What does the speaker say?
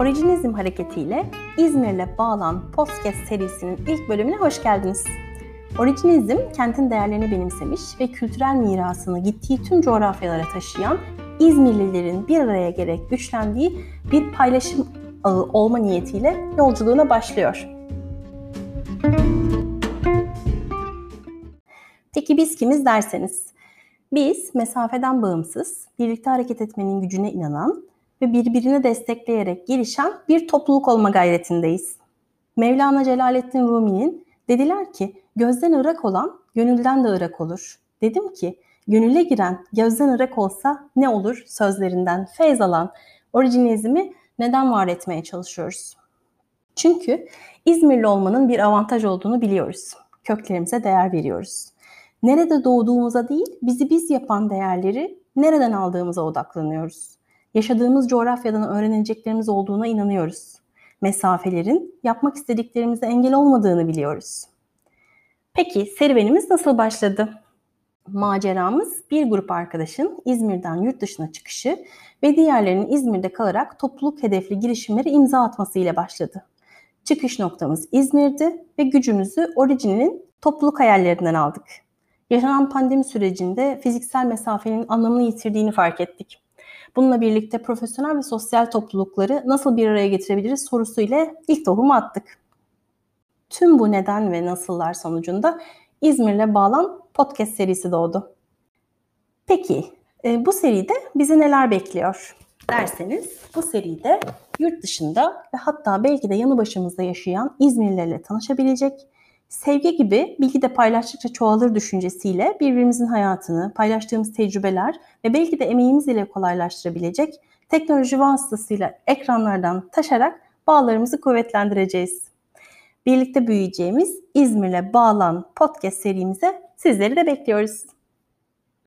Orijinizm hareketiyle İzmir'le bağlan podcast serisinin ilk bölümüne hoş geldiniz. Orijinizm, kentin değerlerini benimsemiş ve kültürel mirasını gittiği tüm coğrafyalara taşıyan İzmirlilerin bir araya gerek güçlendiği bir paylaşım ağı olma niyetiyle yolculuğuna başlıyor. Peki biz kimiz derseniz? Biz mesafeden bağımsız, birlikte hareket etmenin gücüne inanan ve birbirini destekleyerek gelişen bir topluluk olma gayretindeyiz. Mevlana Celaleddin Rumi'nin dediler ki gözden ırak olan gönülden de ırak olur. Dedim ki gönüle giren gözden ırak olsa ne olur sözlerinden feyz alan orijinizmi neden var etmeye çalışıyoruz? Çünkü İzmirli olmanın bir avantaj olduğunu biliyoruz. Köklerimize değer veriyoruz. Nerede doğduğumuza değil, bizi biz yapan değerleri nereden aldığımıza odaklanıyoruz. Yaşadığımız coğrafyadan öğreneceklerimiz olduğuna inanıyoruz. Mesafelerin yapmak istediklerimize engel olmadığını biliyoruz. Peki serüvenimiz nasıl başladı? Maceramız bir grup arkadaşın İzmir'den yurt dışına çıkışı ve diğerlerinin İzmir'de kalarak topluluk hedefli girişimleri imza atması ile başladı. Çıkış noktamız İzmir'di ve gücümüzü Origin'in topluluk hayallerinden aldık. Yaşanan pandemi sürecinde fiziksel mesafenin anlamını yitirdiğini fark ettik. Bununla birlikte profesyonel ve sosyal toplulukları nasıl bir araya getirebiliriz sorusu ile ilk tohumu attık. Tüm bu neden ve nasıllar sonucunda İzmir'le bağlan podcast serisi doğdu. Peki e, bu seride bizi neler bekliyor derseniz bu seride yurt dışında ve hatta belki de yanı başımızda yaşayan İzmirlilerle tanışabilecek, sevgi gibi bilgi de paylaştıkça çoğalır düşüncesiyle birbirimizin hayatını, paylaştığımız tecrübeler ve belki de emeğimiz ile kolaylaştırabilecek teknoloji vasıtasıyla ekranlardan taşarak bağlarımızı kuvvetlendireceğiz. Birlikte büyüyeceğimiz İzmir'le bağlan podcast serimize sizleri de bekliyoruz.